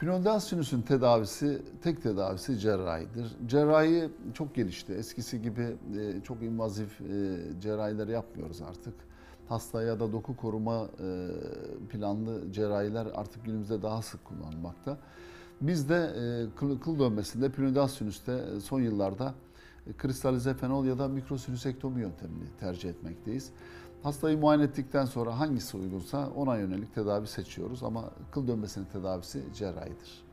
Pinodal sinüsün tedavisi, tek tedavisi cerrahidir. Cerrahi çok gelişti. Eskisi gibi e, çok invazif e, cerrahiler yapmıyoruz artık. Hasta ya da doku koruma e, planlı cerrahiler artık günümüzde daha sık kullanılmakta. Biz de kıl, dönmesinde pinodal sinüste son yıllarda kristalize fenol ya da mikrosinüsektomi yöntemini tercih etmekteyiz. Hastayı muayene ettikten sonra hangisi uygunsa ona yönelik tedavi seçiyoruz ama kıl dönmesinin tedavisi cerrahidir.